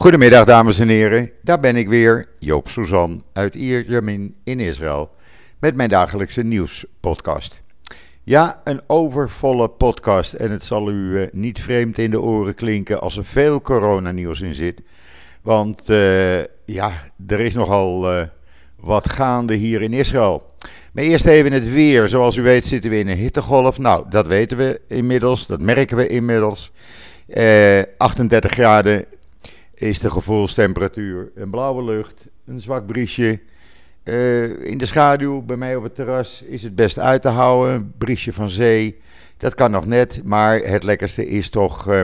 Goedemiddag dames en heren, daar ben ik weer, Joop Suzan uit Ierjamin in Israël met mijn dagelijkse nieuwspodcast. Ja, een overvolle podcast en het zal u eh, niet vreemd in de oren klinken als er veel coronanieuws in zit. Want uh, ja, er is nogal uh, wat gaande hier in Israël. Maar eerst even het weer. Zoals u weet zitten we in een hittegolf. Nou, dat weten we inmiddels, dat merken we inmiddels. 38 graden is de gevoelstemperatuur. Een blauwe lucht, een zwak briesje. Uh, in de schaduw, bij mij op het terras, is het best uit te houden. Een briesje van zee, dat kan nog net. Maar het lekkerste is toch uh,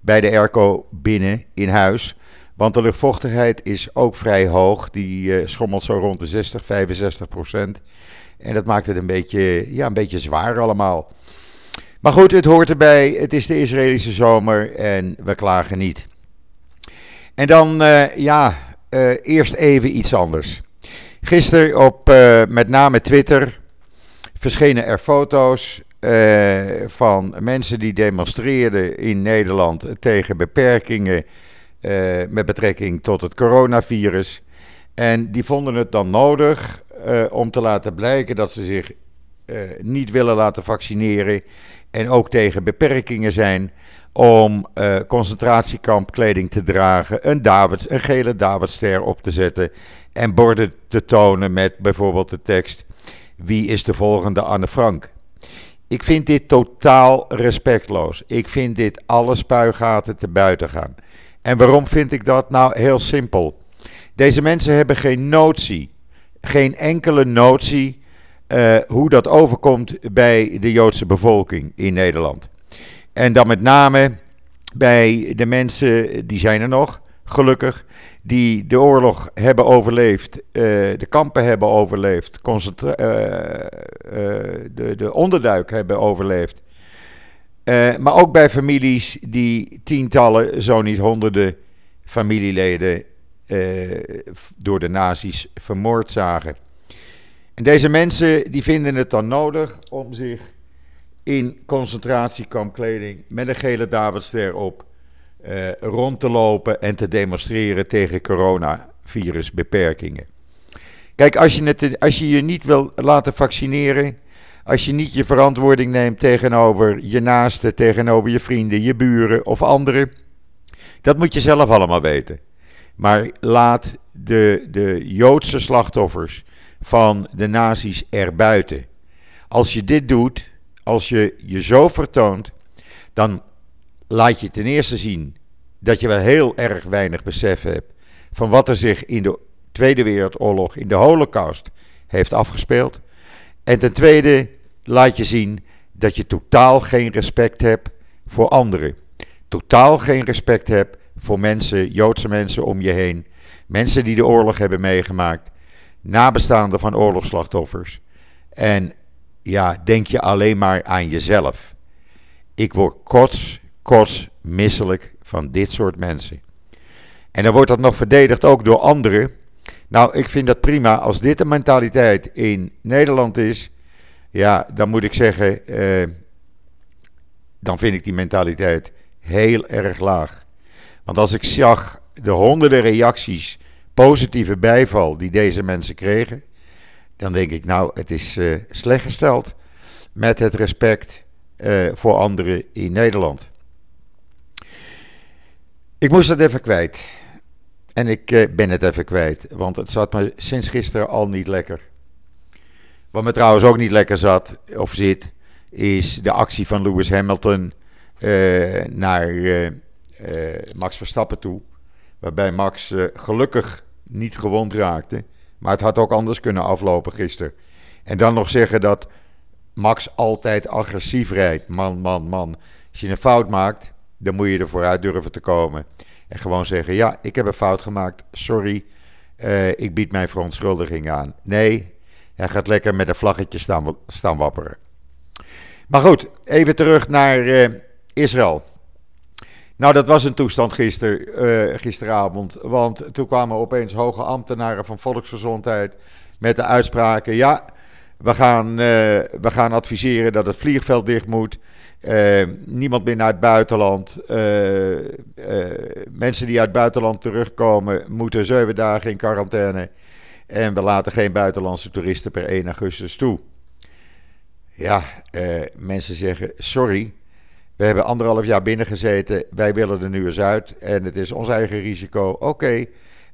bij de airco binnen in huis. Want de luchtvochtigheid is ook vrij hoog. Die uh, schommelt zo rond de 60, 65 procent. En dat maakt het een beetje, ja, een beetje zwaar allemaal. Maar goed, het hoort erbij. Het is de Israëlische zomer en we klagen niet. En dan, uh, ja, uh, eerst even iets anders. Gisteren op uh, met name Twitter verschenen er foto's van mensen die demonstreerden in Nederland tegen beperkingen met betrekking tot het coronavirus. En die vonden het dan nodig om te laten blijken dat ze zich niet willen laten vaccineren en ook tegen beperkingen zijn om uh, concentratiekampkleding te dragen, een, Davids, een gele Davidster op te zetten en borden te tonen met bijvoorbeeld de tekst: Wie is de volgende Anne Frank? Ik vind dit totaal respectloos. Ik vind dit alle spuigaten te buiten gaan. En waarom vind ik dat? Nou, heel simpel. Deze mensen hebben geen notie, geen enkele notie uh, hoe dat overkomt bij de Joodse bevolking in Nederland. En dan met name bij de mensen, die zijn er nog, gelukkig, die de oorlog hebben overleefd, uh, de kampen hebben overleefd, uh, de, de onderduik hebben overleefd. maar ook bij families die tientallen, zo niet honderden familieleden door de nazi's vermoord zagen. En deze mensen die vinden het dan nodig om zich in concentratiekampkleding met een gele Davidster op uh, rond te lopen en te demonstreren tegen coronavirusbeperkingen. Kijk, als je, het, als je je niet wil laten vaccineren, als je niet je verantwoording neemt tegenover je naasten, tegenover je vrienden, je buren of anderen, dat moet je zelf allemaal weten. Maar laat de, de Joodse slachtoffers van de nazi's erbuiten. Als je dit doet, als je je zo vertoont, dan laat je ten eerste zien dat je wel heel erg weinig besef hebt van wat er zich in de Tweede Wereldoorlog, in de Holocaust, heeft afgespeeld. En ten tweede laat je zien dat je totaal geen respect hebt voor anderen. Totaal geen respect hebt voor mensen, Joodse mensen om je heen. Mensen die de oorlog hebben meegemaakt. Nabestaanden van oorlogsslachtoffers. En ja, denk je alleen maar aan jezelf. Ik word kots, kots, misselijk van dit soort mensen. En dan wordt dat nog verdedigd ook door anderen. Nou, ik vind dat prima. Als dit de mentaliteit in Nederland is, ja, dan moet ik zeggen, eh, dan vind ik die mentaliteit heel erg laag. Want als ik zag de honderden reacties, positieve bijval die deze mensen kregen, dan denk ik, nou, het is uh, slecht gesteld met het respect uh, voor anderen in Nederland. Ik moest het even kwijt. En ik uh, ben het even kwijt, want het zat me sinds gisteren al niet lekker. Wat me trouwens ook niet lekker zat, of zit, is de actie van Lewis Hamilton naar Max Verstappen toe. Waarbij Max gelukkig niet gewond raakte. Maar het had ook anders kunnen aflopen gisteren. En dan nog zeggen dat Max altijd agressief rijdt. Man, man, man. Als je een fout maakt, dan moet je er vooruit durven te komen. En gewoon zeggen: Ja, ik heb een fout gemaakt. Sorry. Uh, ik bied mijn verontschuldiging aan. Nee, hij gaat lekker met een vlaggetje staan, staan wapperen. Maar goed, even terug naar uh, Israël. Nou, dat was een toestand gister, uh, gisteravond. Want toen kwamen opeens hoge ambtenaren van volksgezondheid met de uitspraken: ja, we gaan, we gaan adviseren dat het vliegveld dicht moet. niemand meer naar het buitenland. mensen die uit het buitenland terugkomen moeten zeven dagen in quarantaine. En we laten geen buitenlandse toeristen per 1 augustus toe. Ja, mensen zeggen sorry. We hebben anderhalf jaar binnengezeten. Wij willen er nu eens uit. En het is ons eigen risico. Oké,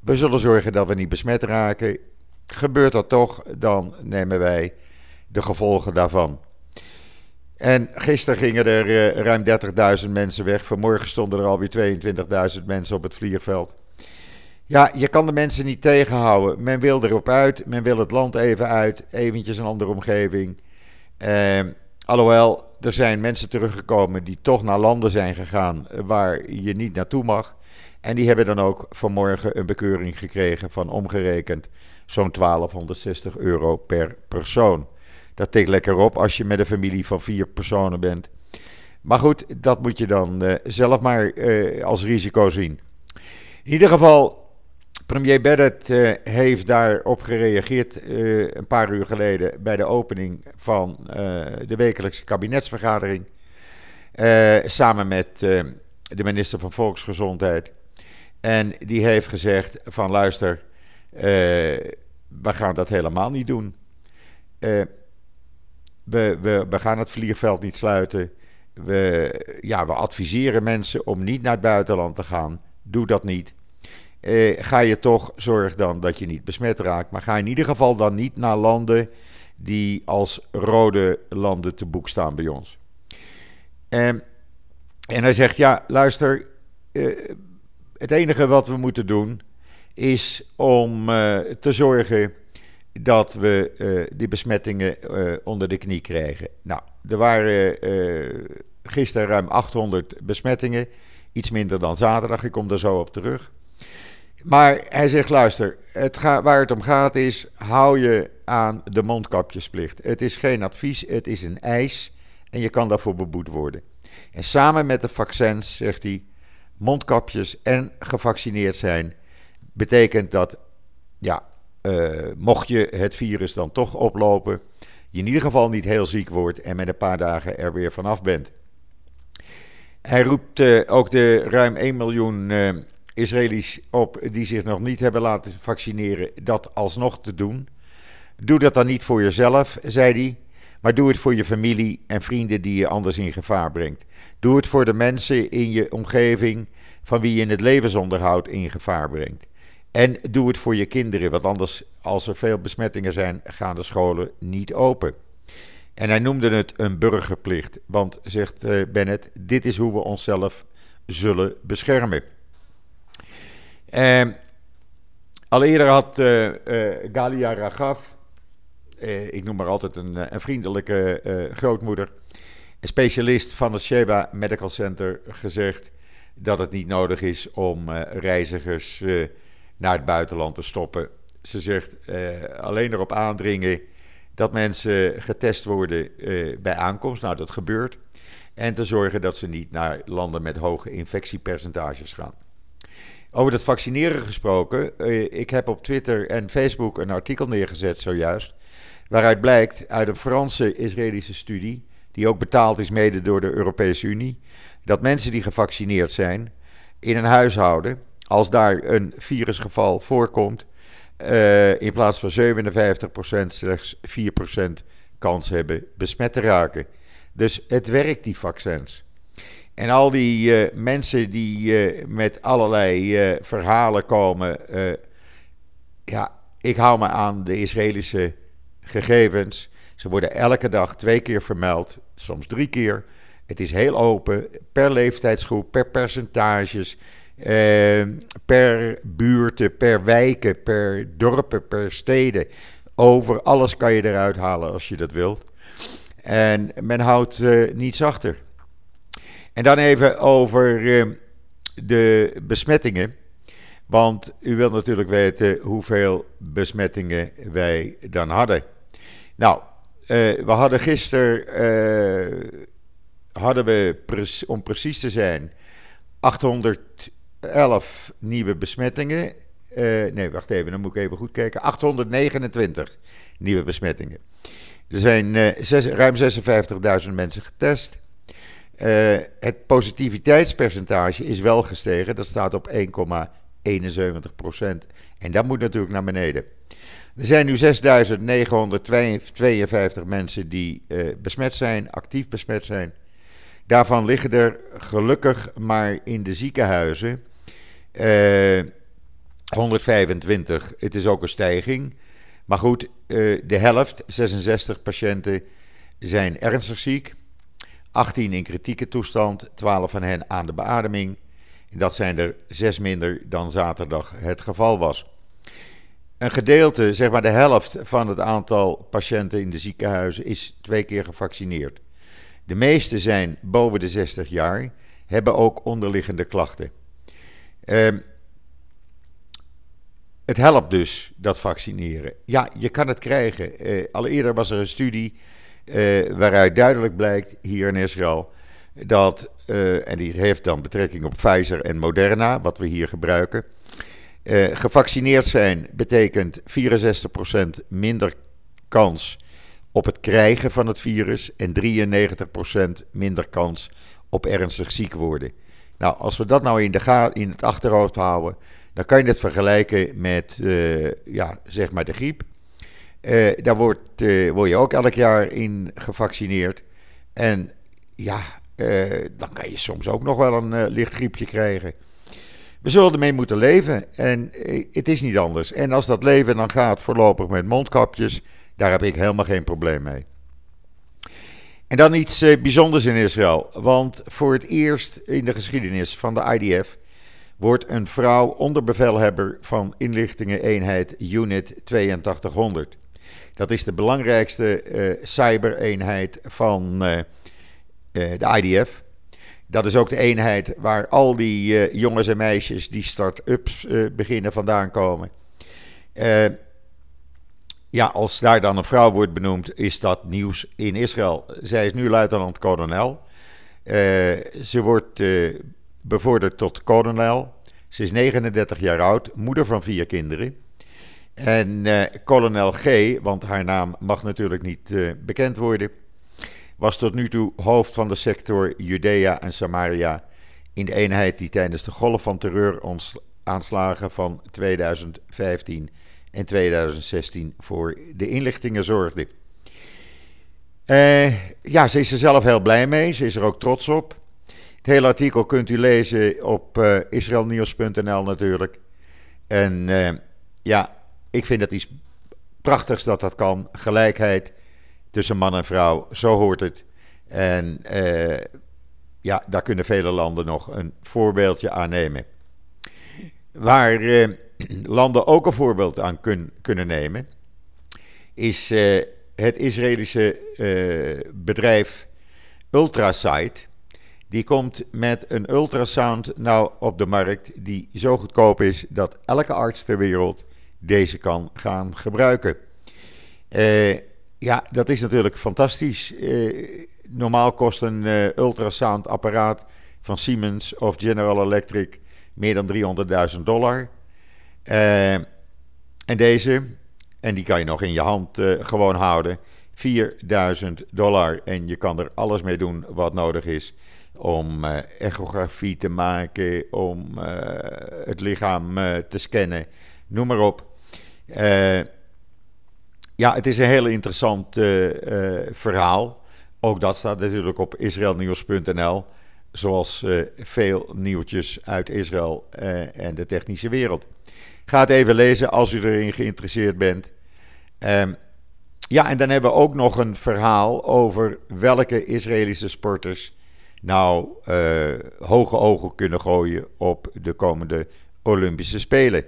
we zullen zorgen dat we niet besmet raken. Gebeurt dat toch, dan nemen wij de gevolgen daarvan. En gisteren gingen er uh, ruim 30.000 mensen weg. Vanmorgen stonden er alweer 22.000 mensen op het vliegveld. Ja, je kan de mensen niet tegenhouden. Men wil erop uit. Men wil het land even uit. Eventjes een andere omgeving. Uh, alhoewel, er zijn mensen teruggekomen die toch naar landen zijn gegaan waar je niet naartoe mag. En die hebben dan ook vanmorgen een bekeuring gekregen van omgerekend zo'n 1260 euro per persoon. Dat tikt lekker op als je met een familie van vier personen bent. Maar goed, dat moet je dan uh, zelf maar uh, als risico zien. In ieder geval, Premier Bennett uh, heeft daarop gereageerd uh, een paar uur geleden bij de opening van uh, de wekelijkse kabinetsvergadering. samen met de minister van Volksgezondheid. En die heeft gezegd van luister, we gaan dat helemaal niet doen. We, we, we gaan het vliegveld niet sluiten. We, ja, we adviseren mensen om niet naar het buitenland te gaan. Doe dat niet. Eh, ga je toch zorg dan dat je niet besmet raakt. Maar ga in ieder geval dan niet naar landen die als rode landen te boek staan bij ons. En, hij zegt: Ja, luister, eh, het enige wat we moeten doen is om eh, te zorgen dat we uh, die besmettingen uh, onder de knie krijgen. Nou, er waren gisteren ruim 800 besmettingen, iets minder dan zaterdag. Ik kom daar zo op terug. Maar hij zegt: luister, het waar het om gaat is: hou je aan de mondkapjesplicht. Het is geen advies, het is een eis en je kan daarvoor beboet worden. En samen met de vaccins, zegt hij, mondkapjes en gevaccineerd zijn, betekent dat, ja, uh, mocht je het virus dan toch oplopen, je in ieder geval niet heel ziek wordt en met een paar dagen er weer vanaf bent. Hij roept uh, ook de ruim 1 miljoen uh, Israëli's op die zich nog niet hebben laten vaccineren, dat alsnog te doen. Doe dat dan niet voor jezelf, zei hij, maar doe het voor je familie en vrienden die je anders in gevaar brengt. Doe het voor de mensen in je omgeving van wie je het levensonderhoud in gevaar brengt. En doe het voor je kinderen, want anders, als er veel besmettingen zijn, gaan de scholen niet open. En hij noemde het een burgerplicht, want, zegt uh, Bennett, dit is hoe we onszelf zullen beschermen. Uh, al eerder had uh, uh, Galia Ragaf, ik noem maar altijd een, een vriendelijke grootmoeder, een specialist van het Sheba Medical Center, gezegd dat het niet nodig is om reizigers naar het buitenland te stoppen. Ze zegt alleen erop aandringen dat mensen getest worden bij aankomst. Nou, dat gebeurt. En te zorgen dat ze niet naar landen met hoge infectiepercentages gaan. Over dat vaccineren gesproken. Eh, ik heb op Twitter en Facebook een artikel neergezet zojuist. Waaruit blijkt uit een Franse Israëlische studie. Die ook betaald is mede door de Europese Unie. Dat mensen die gevaccineerd zijn in een huishouden. Als daar een virusgeval voorkomt. Uh, in plaats van 57% slechts 4% kans hebben besmet te raken. Dus het werkt, die vaccins. En al die uh, mensen die uh, met allerlei uh, verhalen komen. ja, ik hou me aan de Israëlische gegevens. Ze worden elke dag twee keer vermeld, soms drie keer. Het is heel open, per leeftijdsgroep, per percentages, per buurten, per wijken, per dorpen, per steden. Over alles kan je eruit halen als je dat wilt. En men houdt niets achter. En dan even over uh, de besmettingen. Want u wilt natuurlijk weten hoeveel besmettingen wij dan hadden. Nou, uh, we hadden gisteren, uh, hadden we, om precies te zijn, 811 nieuwe besmettingen. nee, wacht even, dan moet ik even goed kijken. 829 nieuwe besmettingen. Er zijn ruim 56.000 mensen getest. Het positiviteitspercentage is wel gestegen. Dat staat op 1,71 procent. En dat moet natuurlijk naar beneden. Er zijn nu 6.952 mensen die besmet zijn, actief besmet zijn. Daarvan liggen er gelukkig maar in de ziekenhuizen 125. Eh, Het is ook een stijging. Maar goed, de helft, 66 patiënten, zijn ernstig ziek. 18 in kritieke toestand, 12 van hen aan de beademing. Dat zijn er zes minder dan zaterdag het geval was. Een gedeelte, zeg maar de helft van het aantal patiënten in de ziekenhuizen, is twee keer gevaccineerd. De meeste zijn boven de 60 jaar, hebben ook onderliggende klachten. Uh, het helpt dus, dat vaccineren. Ja, je kan het krijgen. Uh, al eerder was er een studie uh, waaruit duidelijk blijkt hier in Israël dat, uh, en die heeft dan betrekking op Pfizer en Moderna, wat we hier gebruiken. gevaccineerd zijn betekent 64% minder kans op het krijgen van het virus en 93% minder kans op ernstig ziek worden. Nou, als we dat nou in, de in het achterhoofd houden, dan kan je het vergelijken met ja, zeg maar de griep. Uh, daar wordt, uh, word je ook elk jaar in gevaccineerd. En ja, dan kan je soms ook nog wel een licht griepje krijgen. We zullen ermee moeten leven en het is niet anders. En als dat leven dan gaat voorlopig met mondkapjes, daar heb ik helemaal geen probleem mee. En dan iets bijzonders in Israël. Want voor het eerst in de geschiedenis van de IDF wordt een vrouw onderbevelhebber van inlichtingeneenheid Unit 8200. Dat is de belangrijkste uh, cybereenheid van uh, de IDF. Dat is ook de eenheid waar al die jongens en meisjes die start-ups beginnen vandaan komen. Ja, als daar dan een vrouw wordt benoemd, is dat nieuws in Israël. Zij is nu luitenant-kolonel. Ze wordt bevorderd tot kolonel. Ze is 39 jaar oud, moeder van vier kinderen. En uh, kolonel G, want haar naam mag natuurlijk niet bekend worden, was tot nu toe hoofd van de sector Judea en Samaria in de eenheid die tijdens de golf van terreuraanslagen van 2015 en 2016 voor de inlichtingen zorgde. Uh, ja, ze is er zelf heel blij mee. Ze is er ook trots op. Het hele artikel kunt u lezen op eh, israelnieuws.nl natuurlijk. En ja, ik vind het iets prachtigs dat dat kan. Gelijkheid tussen man en vrouw, zo hoort het. En ja, daar kunnen vele landen nog een voorbeeldje aan nemen. Waar landen ook een voorbeeld aan kun, kunnen nemen, is uh, het Israëlische bedrijf Ultrasight. Die komt met een ultrasound nou op de markt die zo goedkoop is dat elke arts ter wereld deze kan gaan gebruiken. Uh, ja, dat is natuurlijk fantastisch. normaal kost een ultrasound apparaat van Siemens of General Electric meer dan 300.000 dollar. Uh, en deze, en die kan je nog in je hand uh, gewoon houden, 4000 dollar. En je kan er alles mee doen wat nodig is om uh, echografie te maken, om het lichaam te scannen, noem maar op. ja, het is een heel interessant verhaal. Ook dat staat natuurlijk op israelnieuws.nl zoals veel nieuwtjes uit Israël en de technische wereld. Ga het even lezen als u erin geïnteresseerd bent. Um, ja, en dan hebben we ook nog een verhaal over welke Israëlische sporters nou hoge ogen kunnen gooien op de komende Olympische Spelen.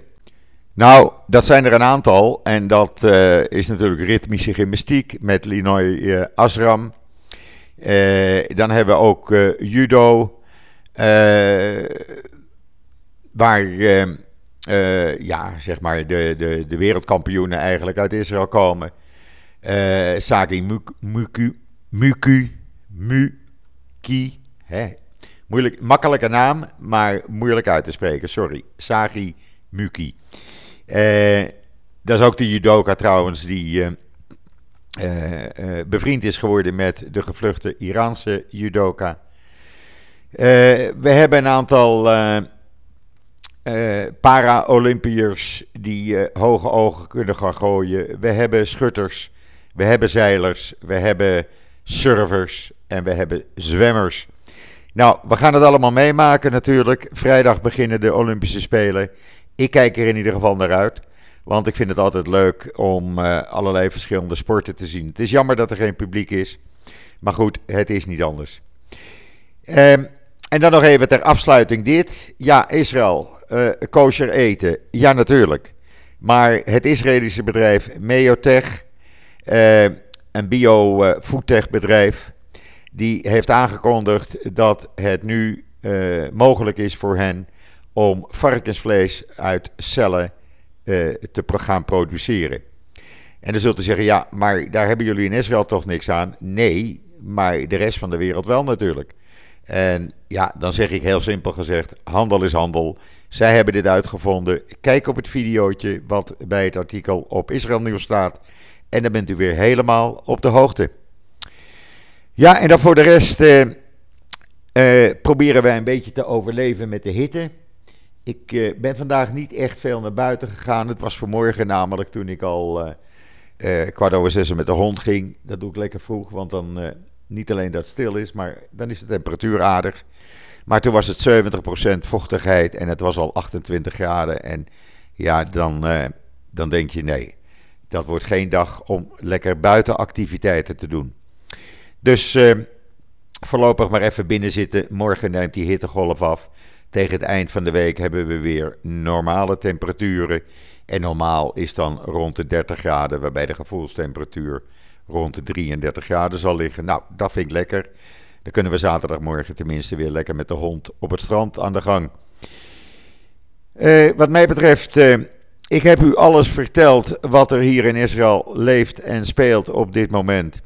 Nou, dat zijn er een aantal. En dat is natuurlijk ritmische gymnastiek met Linoy Asram. Uh, dan hebben we ook judo, waar ja, zeg maar de, de, de wereldkampioenen eigenlijk uit Israël komen. Sagi Muku, Muku, Muki, hè? Moeilijk, makkelijke naam, maar moeilijk uit te spreken, sorry. Sagi Muki. Dat is ook de judoka trouwens die bevriend is geworden met de gevluchte Iraanse judoka. we hebben een aantal uh, para-Olympiërs die hoge ogen kunnen gaan gooien. We hebben schutters, we hebben zeilers, we hebben surfers en we hebben zwemmers. Nou, we gaan het allemaal meemaken natuurlijk. Vrijdag beginnen de Olympische Spelen. Ik kijk er in ieder geval naar uit. Want ik vind het altijd leuk om uh, allerlei verschillende sporten te zien. Het is jammer dat er geen publiek is. Maar goed, het is niet anders. Ehm, en dan nog even ter afsluiting dit. Ja, Israël uh, kosher eten? Ja, natuurlijk. Maar het Israëlische bedrijf Meotech, uh, een bio-foodtech bedrijf, die heeft aangekondigd dat het nu mogelijk is voor hen om varkensvlees uit cellen te gaan produceren. En dan zult u zeggen, ja, maar daar hebben jullie in Israël toch niks aan? Nee, maar de rest van de wereld wel natuurlijk. En ja, dan zeg ik heel simpel gezegd: handel is handel. Zij hebben dit uitgevonden. Kijk op het videootje wat bij het artikel op Israël Nieuws staat. En dan bent u weer helemaal op de hoogte. Ja, en dan voor de rest eh, eh, proberen wij een beetje te overleven met de hitte. Ik eh, ben vandaag niet echt veel naar buiten gegaan. Het was vanmorgen namelijk toen ik al uh, kwart over zes met de hond ging. Dat doe ik lekker vroeg, want dan niet alleen dat het stil is, maar dan is de temperatuur aardig. Maar toen was het 70% vochtigheid en het was al 28 graden. En ja, dan, dan denk je nee, dat wordt geen dag om lekker buitenactiviteiten te doen. Dus voorlopig maar even binnen zitten. Morgen neemt die hittegolf af. Tegen het eind van de week hebben we weer normale temperaturen. En normaal is dan rond de 30 graden, waarbij de gevoelstemperatuur rond de 33 graden zal liggen. Nou, dat vind ik lekker. Dan kunnen we zaterdagmorgen tenminste weer lekker met de hond op het strand aan de gang. Uh, wat mij betreft, uh, ik heb u alles verteld wat er hier in Israël leeft en speelt op dit moment.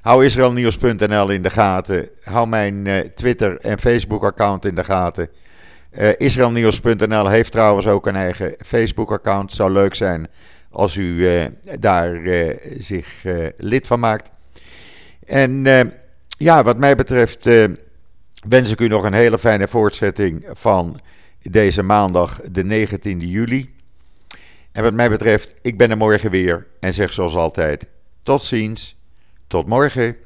Hou israelnieuws.nl in de gaten. Hou mijn uh, Twitter en Facebook-account in de gaten. Israelnieuws.nl heeft trouwens ook een eigen Facebook-account. Zou leuk zijn als u daar zich lid van maakt. En ja, wat mij betreft uh, wens ik u nog een hele fijne voortzetting van deze maandag, de 19e juli. En wat mij betreft, ik ben er morgen weer en zeg zoals altijd: tot ziens, tot morgen.